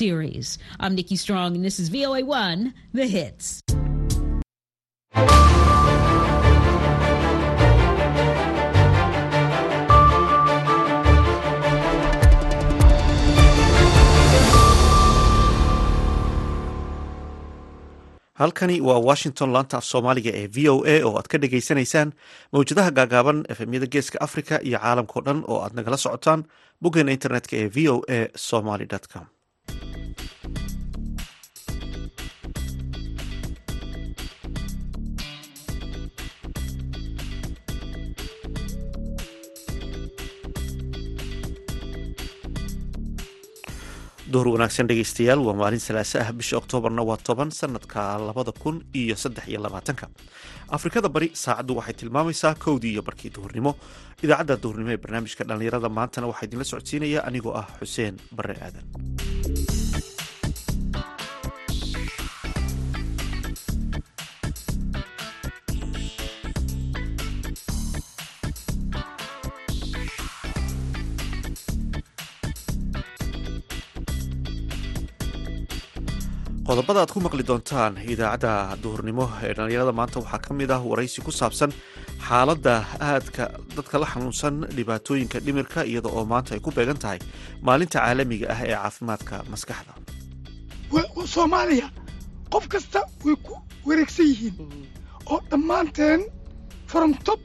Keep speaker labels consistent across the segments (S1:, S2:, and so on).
S1: series. I'm Nikki Strong, and this is VOA1 The Hits.
S2: halkani waa washington laanta af soomaaliga ee v o a oo aad ka dhagaysanaysaan mawjadaha gaagaaban efemyada geeska africa iyo caalamkao dhan oo aad nagala socotaan boggeena internetka ee v o a somaly com duhur wanaagsan dhegeystayaal waa maalin salaaso ah bisha oktoobarna waa toban sanadka labada kun iyo saddex iyo labaatanka. Afrikada bari saacaddu waxay tilmaamaysaa kowdii iyo barkii duhurnimo. Idaacadda duhurnimo ee barnaamijka dhallinyarada maantana waxaa idinla socodsiinaya anigoo ah xuseen bare aadan qodobada aad ku maqli doontaan idaacadda duhurnimo ee dhallinyarada maanta waxaa ka mid ah waraysi ku saabsan xaaladda aadka dadka la xanuunsan dhibaatooyinka dhimirka iyada oo maanta ay ku beegan tahay maalinta caalamiga ah ee caafimaadka maskaxda.
S3: Soomaaliya qof kasta way ku wareegsan yihiin oo dhammaanteen from top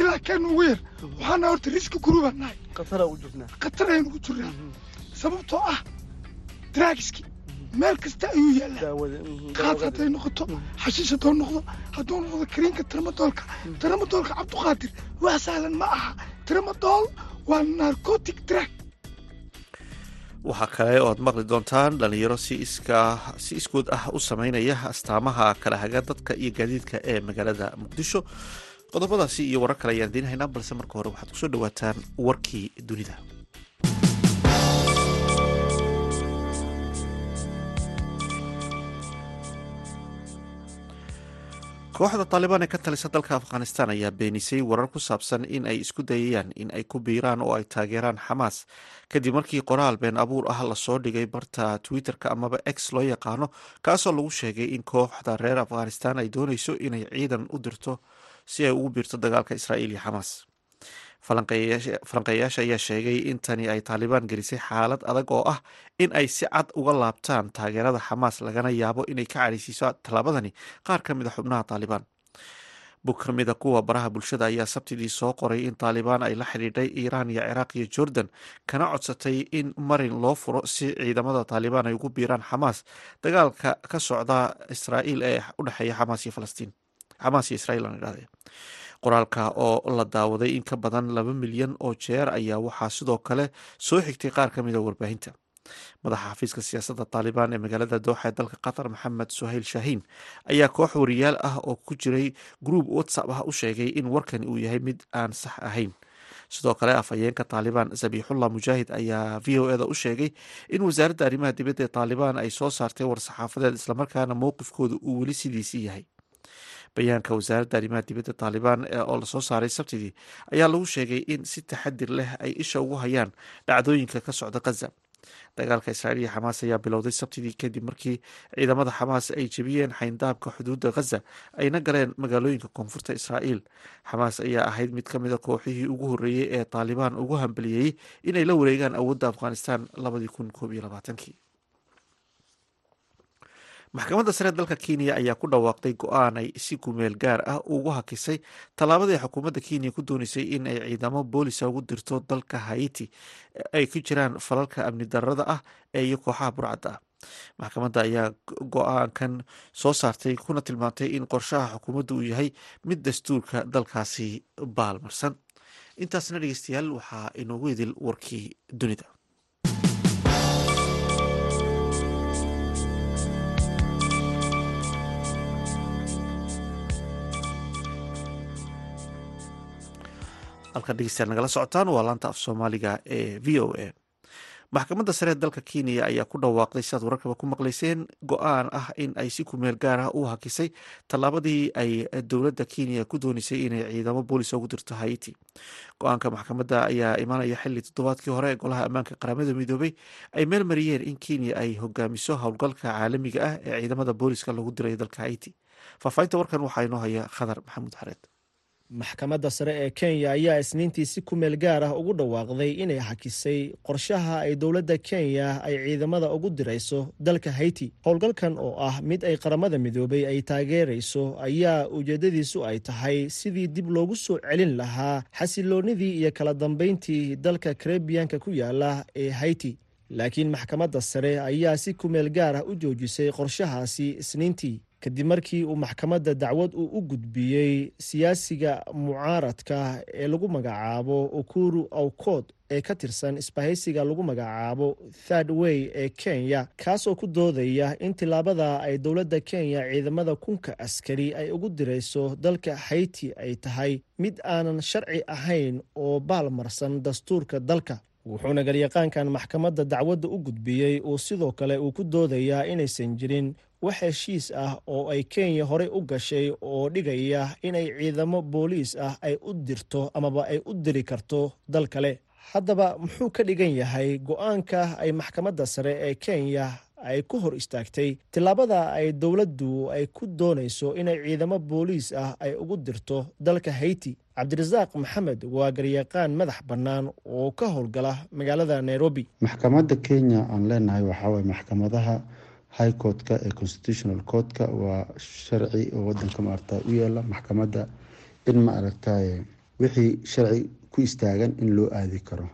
S3: ilaa kan ugu yar. Waxaana horta riski guruubaan nahay ugu jirnaa. Sababtoo ah draagiski meel kasta ayuu yaallaa qaad hadday noqoto xashiish hadduu noqdo hadduu noqdo kariinka tramadoolka tramadoolka cabduqaadir wax sahlan ma aha tramadool waa narcotic drag
S2: waxaa kale oo aad maqli doontaan dhalinyaro si iskood ah u sameynaya astaamaha kala haga dadka iyo gaadiidka ee magaalada muqdisho qodobadaasi iyo warar kale ayaan idiin haynaa balse marka hore waxaad ku soo dhawaataan warkii dunida kooxda taalibaan ee ka talisa dalka afghanistan ayaa beenisay warar ku saabsan in ay isku dayayaan in ay ku biiraan oo ay taageeraan xamaas kadib markii qoraal been abuur ah la soo dhigay barta twitter-ka amaba x loo yaqaano kaasoo lagu sheegay in kooxda reer afghanistan ay dooneyso inay ciidan u dirto si ay ugu biirto dagaalka israa'iil iyo xamaas falanqeeyayaasha ayaa sheegay in tani ay taalibaan gelisay xaalad adag oo ah in ay si cad uga laabtaan taageerada xamaas lagana yaabo inay ka cadhaysiiso tallaabadani qaar ka mid a xubnaha taalibaan bug ka mid kuwa baraha bulshada ayaa sabtidii soo qoray in taalibaan ay la xidhiidhay iiraan iyo ciraaq iyo jordan kana codsatay in marin loo furo si ciidamada taalibaan ay ugu biiraan xamaas dagaalka ka socda israa'iil ee u dhexeeya xamaas iyo falastiin. Xamaas iyo israiil aan idhahde qoraalka oo la daawaday in ka badan laba milyan oo jeer ayaa waxaa sidoo kale soo xigtay qaar ka mid a warbaahinta. Madaxa xafiiska siyaasadda taalibaan ee magaalada dooxa ee dalka qatar maxamed suhayl shaahiin ayaa koox wariyaal ah oo ku jiray gruub whatsapp ah u sheegay in warkani uu yahay mid aan sax ahayn. Sidoo kale afhayeenka taalibaan zabiixullah mujaahid ayaa v o eda u sheegay in wasaaradda arrimaha dibadda ee taalibaan ay soo saartay war-saxaafadeed islamarkaana mowqifkooda uu weli sidiisii yahay bayaanka wasaaradda arrimaha dibadda taalibaan oo la soo saaray sabtidii ayaa lagu sheegay in si taxadir leh ay isha ugu hayaan dhacdooyinka ka socda khaza dagaalka israa'iil iyo xamaas ayaa bilowday sabtidii kadib markii ciidamada xamaas ay jebiyeen xayndaabka xuduudda khaza ayna galeen magaalooyinka koonfurta israa'iil. Xamaas ayaa ahayd mid ka mid a kooxihii ugu horreeyey ee taalibaan ugu hambeliyey inay la wareegaan awoodda afghanistan labadii kun koob iyo labaatankii maxkamadda sare dalka kenya ayaa ku dhawaaqday go'aan ay si kumeel gaar ah ugu hakisay tallaabadii xukuumadda kenya ku dooneysay in ay ciidamo boolisa ugu dirto dalka haiti ay ku jiraan falalka amni darada ah ee iyo kooxaha burcadda. Ah maxkamadda ayaa go'aankan soo saartay kuna tilmaantay in qorshaha xukuumadda uu yahay mid dastuurka dalkaasi baalmarsan. Intaasna dhegeystayaal waxaa inoogu idil warkii dunida halkan dhegeystayaal nagala socotaan waa laanta af soomaaliga ee v o a. Maxkamadda sare dalka kenya ayaa ku dhawaaqday sidaad wararkaba ku maqlayseen go'aan ah in ay si kumeel gaar ah u hakisay tallaabadii ay dowladda kenya ku dooneysay inay ciidamo boolis ugu dirto haiti. Go'aanka maxkamadda ayaa imaanaya xili toddobaadkii hore ee golaha ammaanka qaramada midoobay ay meel mariyeen in kenya ay hogaamiso howlgalka caalamiga ah ee ciidamada booliska lagu diray dalka haiti. Faahfaahinta warkan waxaa inoo haya khadar maxamuud xareed
S4: maxkamadda sare ee kenya ayaa isniintii si ku meel gaar ah ugu dhawaaqday inay hakisay qorshaha ay dowladda kenya ay ciidamada ugu dirayso dalka haiti. Howlgalkan oo ah mid ay qaramada midoobay ay taageerayso ayaa ujeeddadiisu ay tahay sidii dib loogu soo celin lahaa xasiloonnidii iyo kala dambayntii dalka karebiyanka ku yaalla ee haiti. Laakiin maxkamadda sare ayaa si ku meel gaar ah u joojisay qorshahaasi isniintii kadib markii uu maxkamadda dacwad uu u gudbiyey siyaasiga mucaaradka ee lagu magacaabo ukuru awkood ee ka tirsan isbahaysiga lagu magacaabo third way ee kenya kaasoo ku doodaya in tillaabada ay dowladda kenya ciidamada kunka askari ay ugu dirayso dalka hayti ay tahay mid aanan sharci ahayn oo baalmarsan dastuurka dalka wuxuuna garyaqaankan maxkamadda dacwadda u gudbiyey uu sidoo kale uu ku doodayaa inaysan jirin wax heshiis ah oo ay kenya horey u gashay oo dhigaya inay ciidamo booliis ah ay u dirto amaba ay u diri karto dal kale. Haddaba muxuu ka dhigan yahay go'aanka ay maxkamadda sare ee kenya ay ku hor istaagtay tillaabada ay dowladdu ay ku doonayso inay ciidamo booliis ah ay ugu dirto dalka hayti cabdirasaaq maxamed waa garyaqaan madax bannaan oo ka howlgala magaalada nairobi.
S5: Maxkamadda kenya aan leenahay waxaawaye maxkamadaha high courtka ee constitutional courtka waa sharci oo wadanka maarata u yeela maxkamadda in ma aragtaye wixii sharci ku istaagan in loo aadi karo.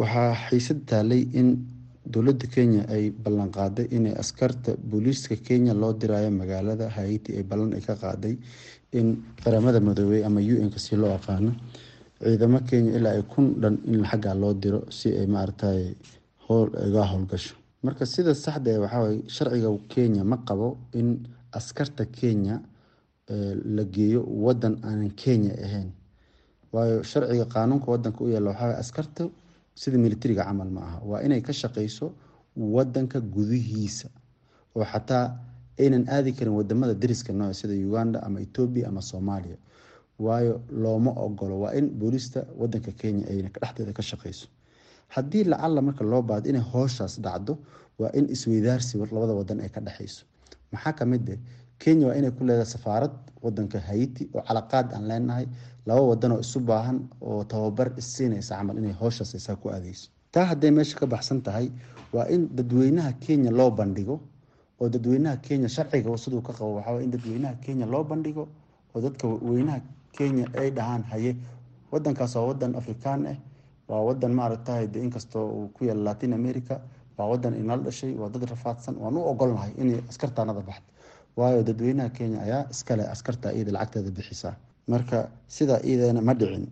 S5: Waxaa xiisad taalay in dowladda kenya ay ballan qaaday inay askarta booliiska kenya loo dirayo magaalada haiti ay ballan ka qaaday in qaramada madoobey ama u n-ka si loo aqaano ciidamo kenya ilaa ay kun dhan in xaggaa loo diro si ay maaragtay howl iga howlgasho. Marka sida saxda e waxaaway sharciga kenya ma qabo in askarta kenya la geeyo wadan aanan kenya ahayn. Waayo sharciga qaanuunka wadanka u yaalla waxaa askarta sida militariga camal ma aha. Waa inay ka shaqeyso wadanka gudihiisa oo xataa aynan aadi karin waddamada dariska nooc sida uganda ama etoobiya ama soomaaliya. Waayo looma ogolo waa in boolista wadanka kenya ay dhexdeeda ka shaqeyso. Haddii lacalla marka loo baado inay hooshaas dhacdo waa in isweydaarsi labada wadan ay ka dhexeyso. Maxaa ka mid eh kenya waa inay ku leedahay safaarad wadanka haiti oo calaqaad aan leenahay laba wadan oo isu baahan oo tababar isiinaysa camal inay hooshaas isaa ku aadeyso taa hadday meesha ka baxsan tahay waa in dadweynaha kenya loo bandhigo oo dadweynaha kenya sharciga siduu ka qabo waxaa in dadweynaha kenya loo bandhigo oo dadka weynaha kenya ay dhahaan haye. Wadankaas waa wadan afrikaan ah waa wadan maaragtahay de inkastoo uu ku yaalla latin america waa wadan inala dhashay waa dad rafaadsan waan u ogolnahay inay askartaanada baxdo waayo dadweynaha kenya ayaa iskale askarta iyada lacagteeda bixisaa marka sidaa iyadana ma dhicin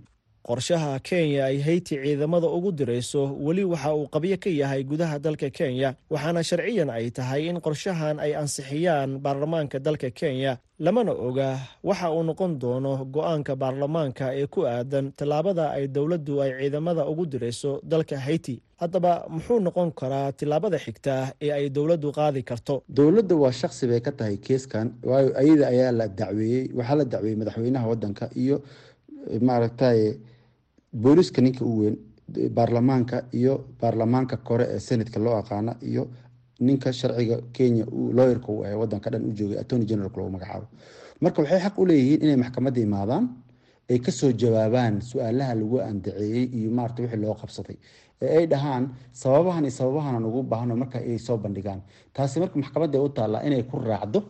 S4: qorshaha kenya ay hayti ciidamada ugu dirayso weli waxa uu qabyo ka yahay gudaha dalka kenya waxaana sharciyan ay tahay in qorshahan ay ansixiyaan baarlamaanka dalka kenya. Lamana oga waxa uu noqon doono go'aanka baarlamaanka ee ku aadan tallaabada ay dowladdu ay ciidamada ugu dirayso dalka hayti haddaba muxuu noqon karaa tillaabada xigta ee ay dowladdu qaadi karto?
S5: Dowladda waa shaksi bay ka tahay keeskan waayo ayada ayaa la dacweeyey waxaa la dacweeyey madaxweynaha wadanka iyo maaragtaye booliiska ninka u weyn baarlamaanka iyo baarlamaanka kore ee senatka loo aqaana iyo ninka sharciga kenya looyarka u wadanka dhan u joogay attorney generalk magacaabo. Marka waxay xaq u leeyihiin inay maxkamadda imaadaan ay ka soo jawaabaan su'aalaha lagu andaceeyey iyo maarata wixii loo qabsaday ee ay dhahaan sababahan iyo sababahan ugu baahno marka ay soo bandhigaan. Taasi marka maxkamadda u taallaa inay ku raacdo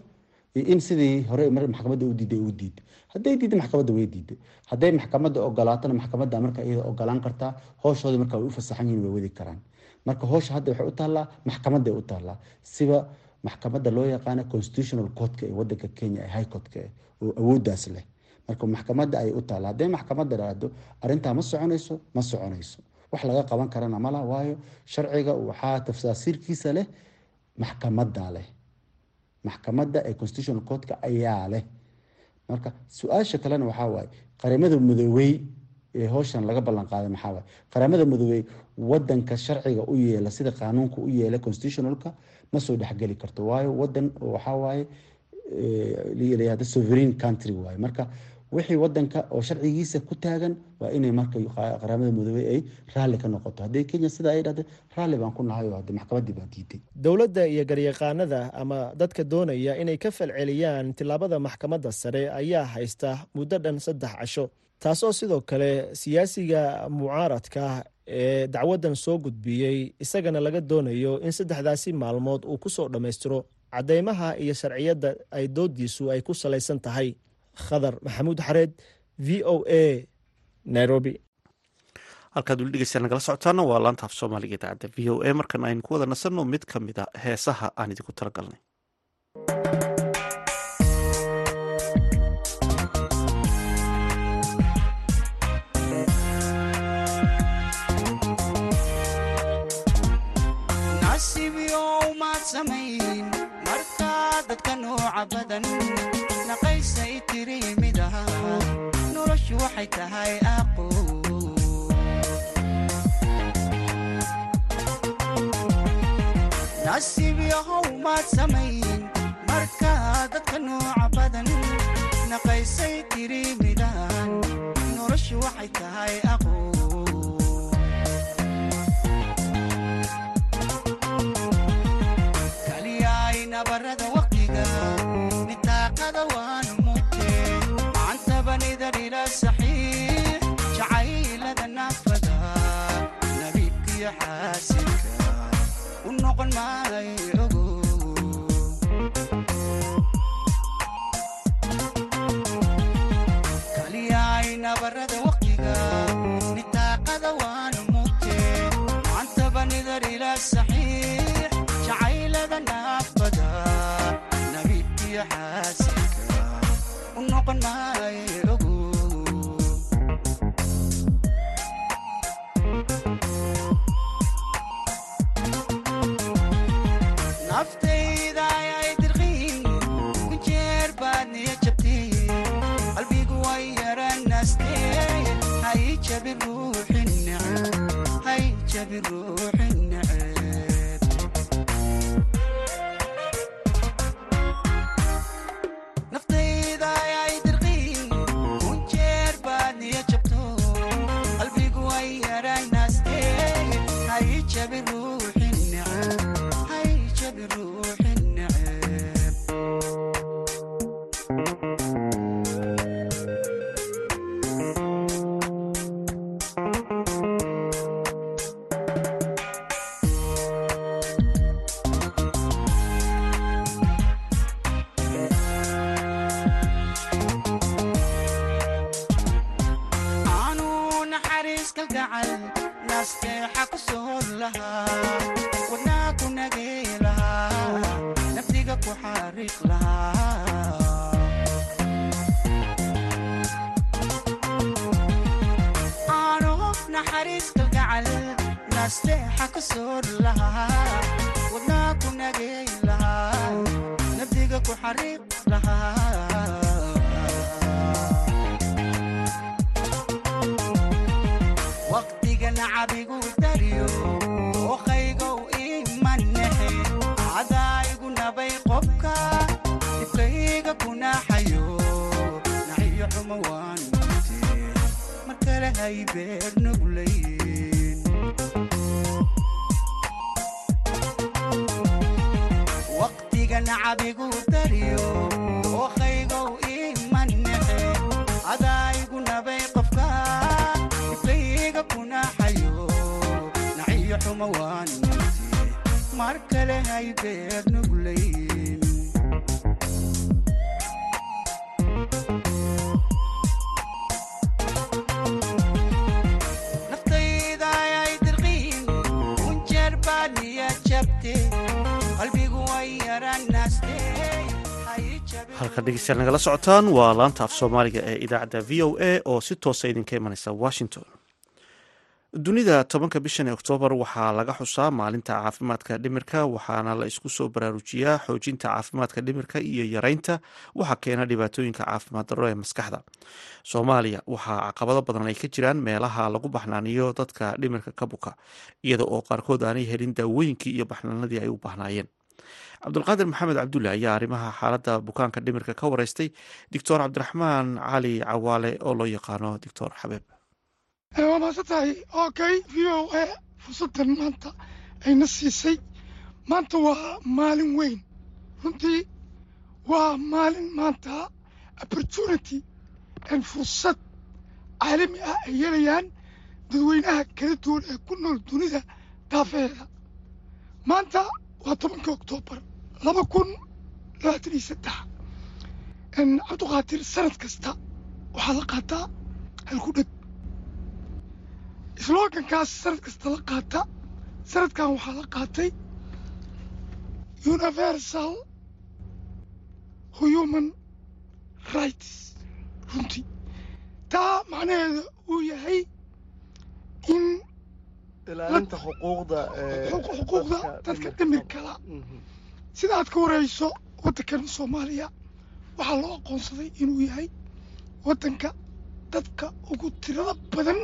S5: in sidii hore maxkamadda u diiday u diid. Hadday diidda maxkamadda way diiday hadday maxkamadda ogolaatona maxkamadda marka iyada ogolaan kartaa hooshooda marka way u fasaxan yihiin way wadi karaan. Marka hoosha hadda waxay u taallaa maxkamadday u taallaa. Siba maxkamadda loo yaqaana constitutional courtka ee wadanka kenya ee high courtka oo awooddaas leh. Marka maxkamadda ayay u taallaa hadday maxkamadda dhahdo arrintaa ma soconayso ma soconayso. Wax laga qaban karana mala waayo sharciga waxaa tafsaasiirkiisa leh maxkamadda leh maxkamadda ee constitutional courtka ayaa leh. Marka su'aasha kalena waxaa waaye qaramada midoobey ee howshan laga ballan qaaday maxaa waay? Qaramada midoobey wadanka sharciga u yeela sida qaanuunka u yeela constitutionalka ma soo dhexgeli karto. Waayo wadan waxaa waaye layihahda sovereign country waaye. Marka wixii wadanka oo sharcigiisa ku taagan waa inay marka qaramada midoobey ay raalli ka noqoto. Haddii kenya sidaa ay dhahday raalli baan ku nahay oo hadde maxkamaddii baa diiday
S4: dowladda iyo garyaqaanada ama dadka doonaya inay ka falceliyaan tillaabada maxkamadda sare ayaa haysta muddo dhan saddex casho. Taasoo sidoo kale siyaasiga mucaaradka ee dacwaddan soo gudbiyey isagana laga doonayo in saddexdaasi maalmood uu ku soo dhammaystiro. Caddeymaha iyo sharciyadda ay doodiisu ay ku salaysan tahay khadar maxamuud xareed v o a nairobi.
S2: Halkaad weli dhegeystayaa nagala socotaana waa laanta af soomaaliga idaacadda v o a. Markan aynu ku wada nasanno mid ka mid a heesaha aan idinku tala galnay
S6: markaa dadka nooca badan waxay tahay aqo nasiib yahow maad samayn markaa dadka nooca badan naqaysay tiri midahan noloshu waxay tahay aqo nabarada xaasilka u noqon maay hay jabi ruuxin naxariis kalgacal nasteexa ku soor lahaa wadnaa ku nagay lahaa naftiga ku xariiq lahaa. Waqtiga nacabigu dariyo hay beer nuglayn waqtiga nacabigu dariyo ookaygow imanexe cadaayigu nabay qofka dibkayga kunaxayo naxiyo xumo waan mute mar kale hay beer nuglayn naftayda
S2: halka dhegeystayaal nagala socotaan. Waa laanta af soomaaliga ee idaacadda v o a oo si toosa idinka imanaysa washington. Dunida tobanka bishan ee oktoobar waxaa laga xusaa maalinta caafimaadka dhimirka waxaana la isku soo baraarujiyaa xoojinta caafimaadka dhimirka iyo yareynta waxa keena dhibaatooyinka caafimaad darro ee maskaxda. Soomaaliya waxaa caqabado badan ay ka jiraan meelaha lagu baxnaaniyo dadka dhimirka ka buka iyada oo qaarkood aanay helin daawooyinkii iyo baxnaanadii ay u baahnaayeen cabdulqaadir maxamed cabdulle ayaa arrimaha xaaladda bukaanka dhimirka ka wareystay. Doctor cabdiraxmaan cali cawaale oo loo yaqaano doctor xabeeb
S3: waa maasan tahay? Okay v o a fursaddan maanta ayna siisay. Maanta waa maalin weyn. Runtii waa maalin maanta opportunity and fursad caalami ah ay yeelayaan dadweynaha kala duwan ee ku nool dunida daafeeda maanta waa tobanka oktoobar laba kun labaatan iyo saddex. Cabduqaadir sanad kasta waxaa la qaataa halku dheg. Slogankaas sanad kasta la qaata sanadkan waxaa la qaatay universal human rights runtii taa macnaheeda uu yahay in
S7: ilaalinta xuquuqda
S3: dadka dhimirkala sida aad ka warayso waddankan soomaaliya waxaa loo aqoonsaday inuu yahay waddanka dadka ugu tirada badan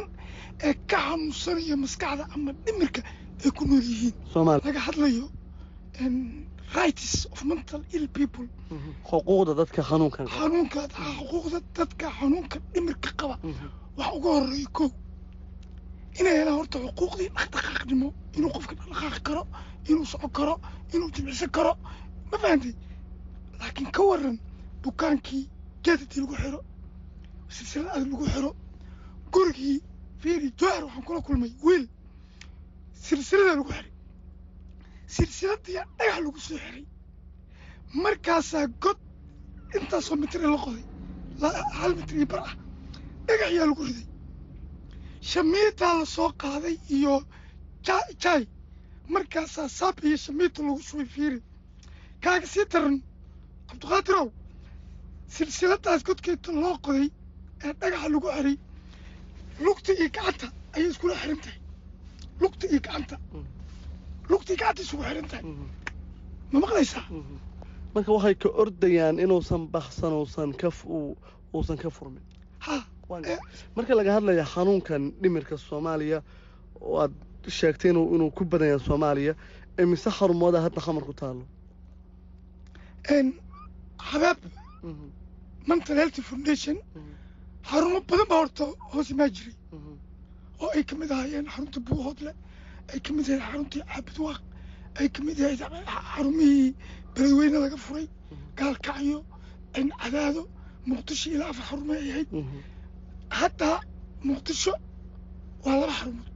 S3: ee ka xanuunsanaya maskaxda ama dhimirka ay ku nool yihiin. Laga hadlayo rights of mental ill people.
S7: Xuquuqda dadka xanuunkan
S3: xanuunka xuquuqda dadka xanuunka dhimirka qaba. Waxa uga horreeya kow inay helaan horta xuquuqdii dhaqdhaqaaqnimo inuu qofka dhaqdhaqaaqi karo inuu socon karo inuu jimicsan karo. Ma fahantay laakiin ka waran bukaankii geedadii lagu xiro silsilad adag lagu xiro gurigii fiiri jowhar waxaan kula kulmay wiil silsilada lagu xiray. Silsiladiya dhagax lagu soo xiray. Markaasaa god intaasoo mitir la qoday hal mitir iyo bar ah dhagaxyaa lagu riday shamiitaa la soo qaaday iyo jaay markaasaa saab iyo shamiita lagu shubay fiiri. Kaaga sii daran cabdiqaadirow silsiladaas godkeeta loo qoday ee dhagaxa lagu xiray lugta iyo gacanta ayay iskula xiran tahay lugta iyo gacanta. Lugta iyo gacanta isugu xiran tahay ma maqlaysaa?
S7: Marka waxay ka ordayaan inuusan baksan uusan ka uusan ka furmin.
S3: Ha
S7: marka laga hadlaya xanuunkan dhimirka soomaaliya oo aad sheegtay inuu ku badan yahay soomaaliya imise xarumooda hadda xamar ku taalo
S3: xabaab mental health foundation xarumo badan baa horta hoos imaa jiray. Oo ay ka mid ahaayeen xarunta buuhoodle ay ka mid ahayd xaruntii caabidwaaq ay ka mid ahayd xarumihii beledweyne laga furay. Gaalkacyo cadaado muqdisho ilaa afar xarumo ay ahayd hadda muqdisho waa laba xarumood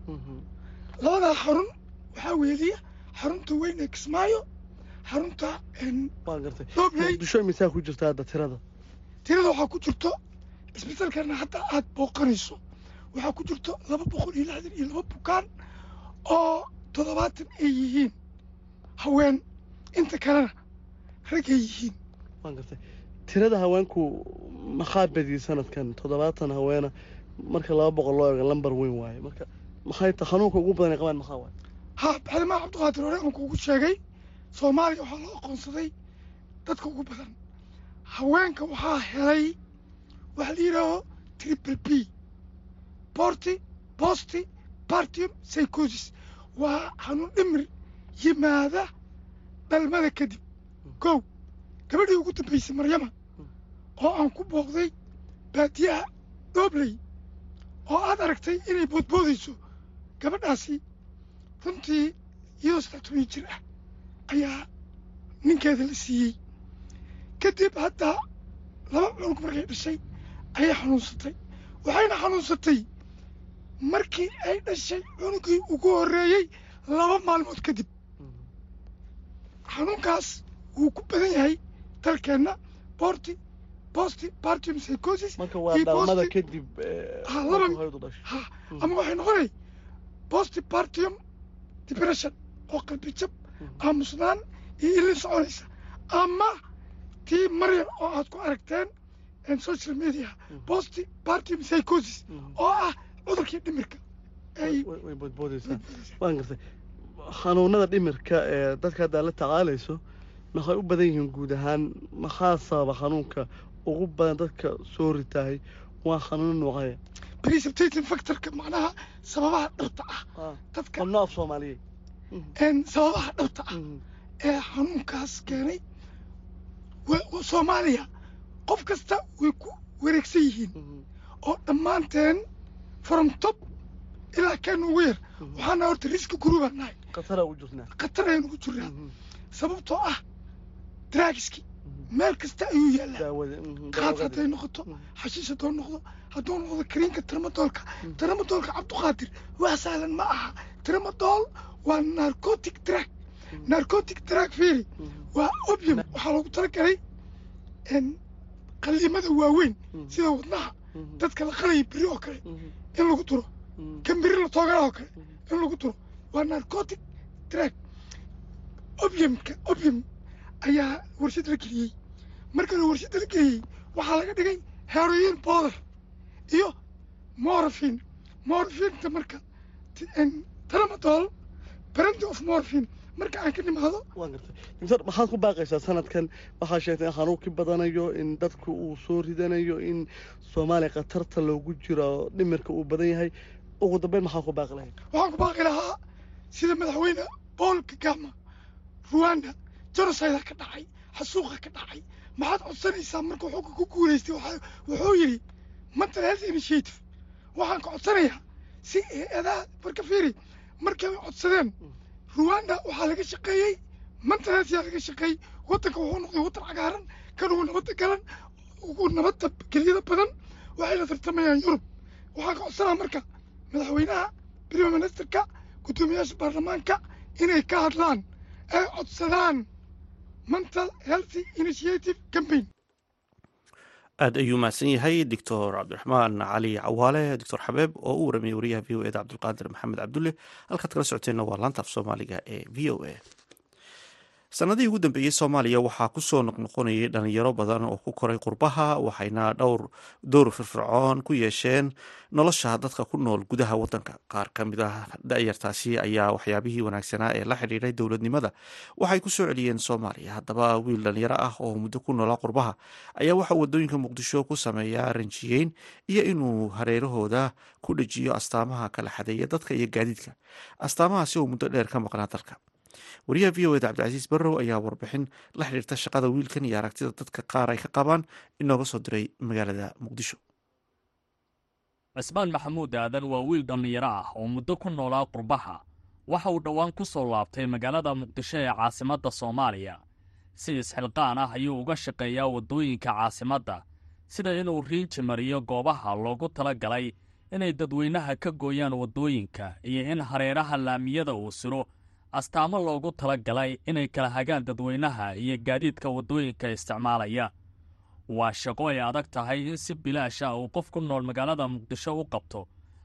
S3: labadaa xarun waxaa weeliya xarunta weyn ee kismaayo xarunta
S7: muqdisho imisaa ku jirta hadda tirada?
S3: Tirada waxaa ku jirto isbitaalkana hadda aad booqanayso waxaa ku jirto laba boqol iyo lixdan iyo laba bukaan oo toddobaatan ay yihiin. Haween inta kalena rag ay yihiin
S7: tirada haweenku maxaa badiyey sanadkan? Toddobaatan haweena marka laba boqol loo eego lambar weyn waaye. Marka maxay ta xanuunka ugu badan ay qabaan maxaa waaye
S3: ha baxdimaa cabdiqaadir hore aan kuugu sheegay? Soomaaliya waxaa loo aqoonsaday dadka ugu badan. Haweenka waxaa helay waxaa la yidhaaho triple b borti bosti partium psychosis. Waa xanuun dhimir yimaada dhalmada kadib. Kow gabadhii ugu dambaysay maryama oo aan ku booqday baadiyaha doobley oo aad aragtay inay boodboodayso gabadhaasi runtii iyadoo saddex toban jir ah ayaa ninkeeda la siiyey. Kadib hadda laba cunug markay dhashay ayay xanuunsatay. Waxayna xanuunsatay markii ay dhashay cunugii ugu horreeyey laba maalmood kadib. Xanuunkaas wuu ku badan yahay dalkeenna borti bosti partium psychosis
S7: eh,
S3: ama waxay noqonay bosti partium depression oo qalbi jab aamusnaan iyo ilin soconaysa ama tii maryam oo aad ku aragteen en social media bosti partium psychosis oo ah cudurkii dhimirka ay
S7: way waan gartay xanuunada dhimirka ee dadka haddaa la tacaalayso maxay u badan yihiin guud ahaan maxaa sababa xanuunka ugu badan dadka soo ritaahay waa xanuuno noocaya
S3: precipitating factorka macnaha sababaha dhabta ah. Dadka
S7: af soomaaliyeed.
S3: Een sababaha dhabta ah ee xanuunkaas keenay soomaaliya. Qof kasta way ku wareegsan yihiin oo dhammaanteen from top ilaa kan ugu yar. Waxaana horta riski guruubaan nahay.
S7: Khatara u jirnaa.
S3: Khatar ayaan ugu jirnaa. Sababtoo ah draagiski meel kasta ayuu yaallaa qaad hadday noqoto xashiish haddoo noqdo hadduu noqdo kariinka tramadoolka tramadoolka cabduqaadir wax sahlan ma aha. Tramadool waa narcotic drug. Narcotic drug fiiri. Waa opium. Waxaa loogu talagalay qaliimada waaweyn sida wadnaha dadka la qalaya beri oo kale in lagu duro kan beri la toogana oo kale in lagu duro waa narcotic drug. Opiumka opium ayaa warshad la geliyey. Marka la warshada la geliyey waxaa laga dhigay heroin powder iyo morphine. Morphinta marka tramadol brand of morphine. Marka aan ka nimaado
S7: doctor maxaad ku baaqaysaa sanadkan? Waxaa sheegtay in xanuunkii badanayo in dadku uu soo ridanayo in soomaaliya khatarta loogu jiro dhimirka uu badan yahay. Ugu dambeyn maxaa ku baaqi lahayd?
S3: Waxaan ku baaqi lahaa sida madaxweyne paul kagama ruwanda genocide ka dhacay xasuuqa ka dhacay maxaad codsanaysaa markuu xugga ku guulaystay wuxuu yidhi mental health initiative waxaan ka codsanayaa si hay'adaha marka fiiri markay codsadeen ruwanda waxaa laga shaqeeyey mental health yaa laga shaqeeyey? Waddanka wuxuu noqday waddan cagaaran kan ugu nabadda galan ugu nabadda gelyada badan waxay la tartamayaan yurub. Waxaan ka codsanaa marka madaxweynaha prime ministerka guddoomiyaasha baarlamaanka inay ka hadlaan ay codsadaan mental health initiative campaign.
S2: Aad ayuu mahadsan yahay doctor cabdiraxmaan cali cawaale doctor xabeeb oo u waramayay wariyaha v o eda cabdulqaadir maxamed cabdulle. Halkaad kala socoteenna waa laanta af soomaaliga ee v o a sanadihii ugu dambeeyey soomaaliya waxaa ku soo noqnoqonayay dhalinyaro badan oo ku koray qurbaha waxayna dhowr door firfircoon ku yeesheen nolosha dadka ku nool gudaha wadanka qaar ka mid ah da-yartaasi ayaa waxyaabihii wanaagsanaa ee la xidhiiray dowladnimada. Waxay ku soo celiyeen soomaaliya. Haddaba wiil dhalinyaro ah oo muddo ku noolaa qurbaha ayaa waxaa waddooyinka muqdisho ku sameeyaa ranjiyeyn iyo inuu hareerahooda ku dhejiyo astaamaha kala xadeeya dadka iyo gaadiidka. Astaamahaasi oo muddo dheer ka maqnaa dalka wariyaha v o eda cabdicasiis barrow ayaa warbixin la xidhiirta shaqada wiilkan iyo aragtida dadka qaar ay ka qabaan inooga soo diray magaalada muqdisho.
S8: Cismaan maxamuud aadan waa wiil dhallinyaro ah oo muddo ku noolaa qurbaha. Waxa uu dhowaan ku soo laabtay magaalada muqdisho ee caasimadda soomaaliya. Si isxilqaan ah ayuu uga shaqeeyaa waddooyinka caasimadda sida inuu riinji mariyo goobaha loogu tala galay inay dadweynaha ka gooyaan waddooyinka iyo in hareeraha laamiyada uu siro astaamo loogu tala galay inay kala hagaan dadweynaha iyo gaadiidka waddooyinka isticmaalaya. Waa shaqo ay adag tahay in si bilaash ah uu qof ku nool magaalada muqdisho u qabto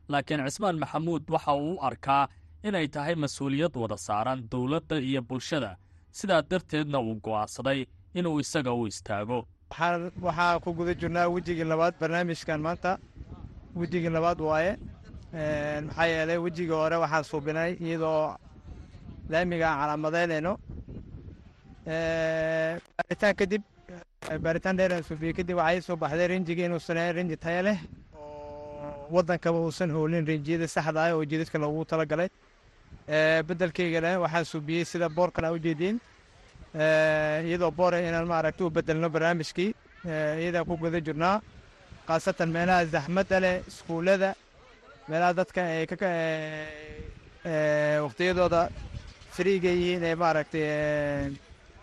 S8: laakiin cismaan maxamuud waxa uu u arkaa inay tahay mas'uuliyad wada saaran dowladda iyo bulshada. Sidaa darteedna uu go'aansaday inuu isaga u istaago.
S9: Waxaa ku guda jirnaa wejigii labaad barnaamijkan maanta. Wejigii labaad waaye Een, maxaa yeelay wejigii hore waxaan suubinay iyadoo laamiga aan calaamadeynayno baaritaan kadib baaritaan dheer aan suubiyey kadib waxaa ii soo baxday rinjigii inuu saneeyo rinji tayo leh oo waddankaba uusan hoolin rinjiyada saxda ah oo jidadka loogu talagalay. Beddelkaygana waxaan suubiyey sida boorkan aa ujeediin Ee, iyadoo boore inaan maaragta u bedelno barnaamijkii iyadaan ku guda jirnaa khaasatan meelaha zaxmadda leh iskuullada meelaha dadka ay waqtiyadooda fariiga yihiin ee maaragtay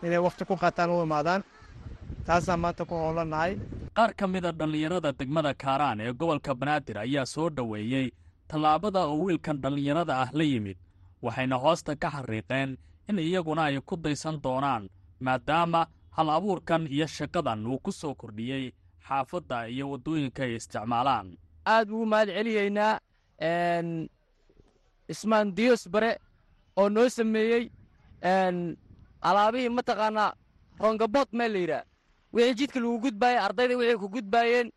S9: inay waqti ku qaataan u imaadaan taasaan maanta ku howlanahay
S8: qaar ka mida dhallinyarada degmada kaaraan ee gobolka banaadir ayaa soo dhoweeyey tallaabada uu wiilkan dhallinyarada ah la yimid waxayna hoosta ka xariiqeen in iyaguna ay ku daysan doonaan maadaama hal abuurkan iyo shaqadan uu ku soo kordhiyey xaafadda iyo waddooyinka ay isticmaalaan.
S10: Aad ugu mahad celiyeynaa ismaan diyos bare oo noo sameeyey alaabihii mataqaanaa rongabood meel la yidhaah. Wixii jidka lagu gudbaayey ardayda wixii ku gudbaayeen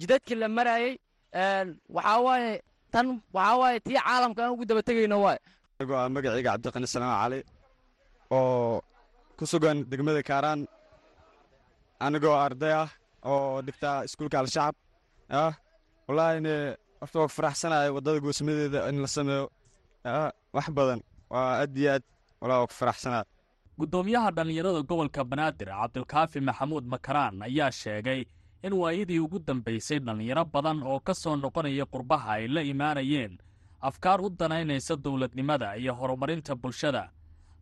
S10: jidadkii la maraayey waxaa waaye tan waxaa waaye tii caalamka aan ugu daba tegayno waay
S11: anigoo ah magacayga cabdiqani salaam cali oo ku sugan degmada kaaraan. Anigoo arday ah oo dhigta iskuulka al-shacab ah wallaahine horta waa ku faraxsanahay waddada goosmadeeda in la sameeyo ah wax badan waa aad iyo aad. Wallahi waa ku faraxsanahay
S8: guddoomiyaha dhallinyarada gobolka banaadir cabdilkaafi maxamuud makaraan ayaa sheegay in waayadii ugu dambaysay dhallinyaro badan oo ka soo noqonaya qurbaha ay la imaanayeen afkaar u danaynaysa dowladnimada iyo horumarinta bulshada.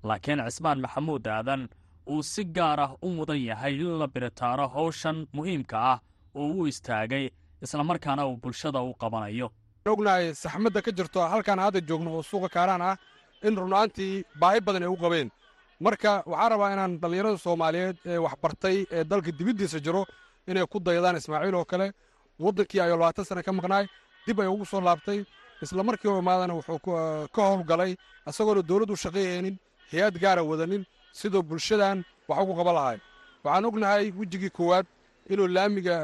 S8: Laakiin cismaan maxamuud aadan uu si gaar ah u mudan yahay in la biritaaro hawshan muhiimka ah oo u istaagay islamarkaana uu bulshada u qabanayo.
S12: Ognahay saxmadda ka jirto halkaan hadda joogno oo suuqa kaaraan ah in runaantii baahi badan ay u qabeen. Marka waxaan rabaa inaan dhallinyarada soomaaliyeed ee waxbartay ee dalka dibiddiisa jiro inay ku daydaan ismaaciil oo kale. Waddankii ayuu labaatan sane ka maqnaay dib ay ugu soo laabtay isla markii u imaadana wuxuu ka howlgalay isagoona dowladd u hay'ad gaara wadanin sidoo bulshadan wax ugu qaban lahay waxaan ognahay wejigii koowaad inuu laamiga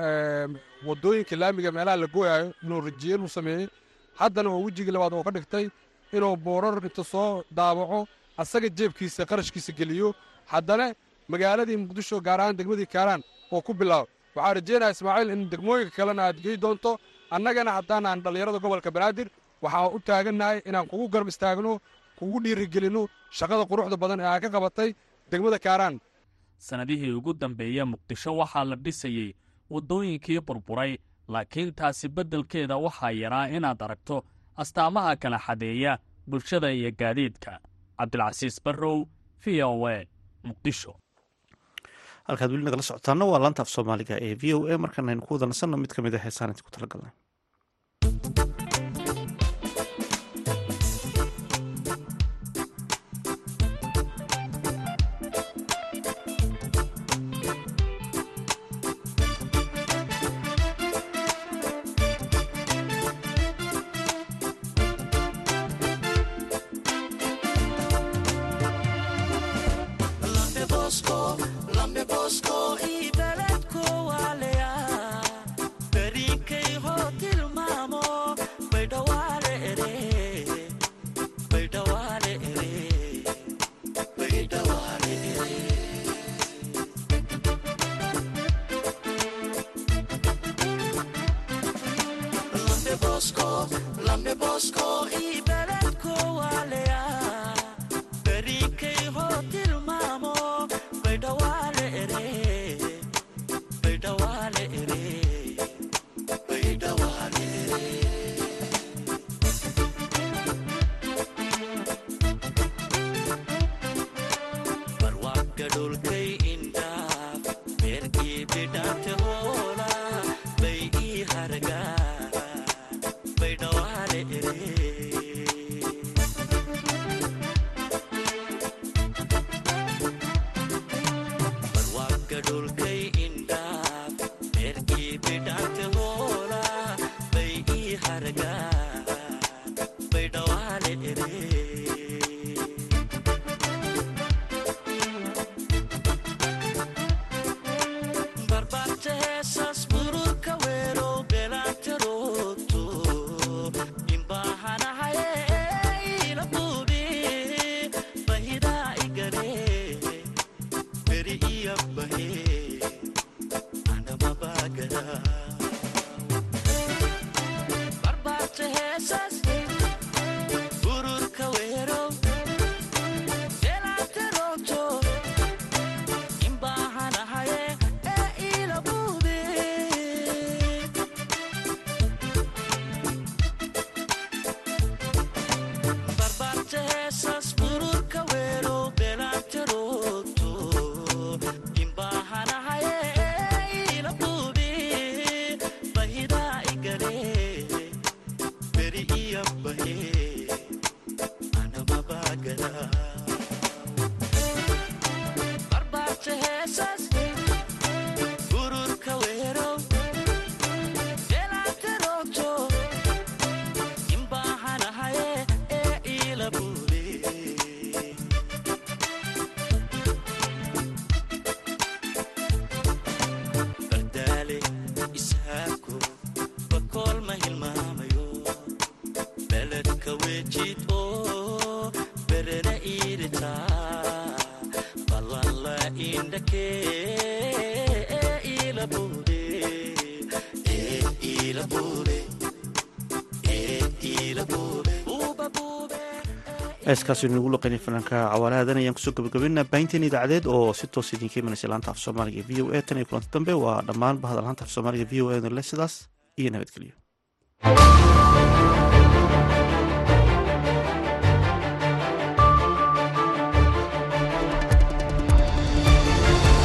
S12: waddooyinka laamiga meelaha la gooyaayo inuu rajiyeen uu sameeyey. Haddana oo wejigii labaad oo ka dhigtay inuu boorar inta soo daabaco asaga jeebkiisa qarashkiisa geliyo. Haddana magaaladii muqdisho gaar ahaan degmadii kaaraan oo ku bilaabo. Waxaan rajeynaya ismaaciil in degmooyinka kalena aad gey doonto. Annagana haddaan aan dhallinyarada gobolka banaadir waxaan u taagannahay inaan kugu garab istaagno kugu dhiirigelinno shaqada quruxda badan ee aan ka qabatay degmada kaaraan.
S8: Sannadihii ugu dambeeya muqdisho waxaa la dhisayey waddooyinkii burburay laakiin taasi beddelkeeda waxaa yaraa inaad aragto astaamaha kala xadeeya bulshada iyo gaadiidka. Cabdilcasiis barrow v o e muqdisho.
S13: Halkaad weli nagala socotaana waa laanta af soomaaliga ee v o a markaan aynu ku wada nasanno mid ka mid a heesaan inti ku talagalnay
S2: heeskaasi nagu loqeynay fanaanka cawaalahadan ayaan ku soo gabagabeynaa baahinteen idaacadeed oo si toos idinka imanaysa laanta af soomaaliga v o e tan iyo kulanti dambe. Waa dhammaan bahda laanta af soomaaliga v o e le sidaas iyo nabadgelyo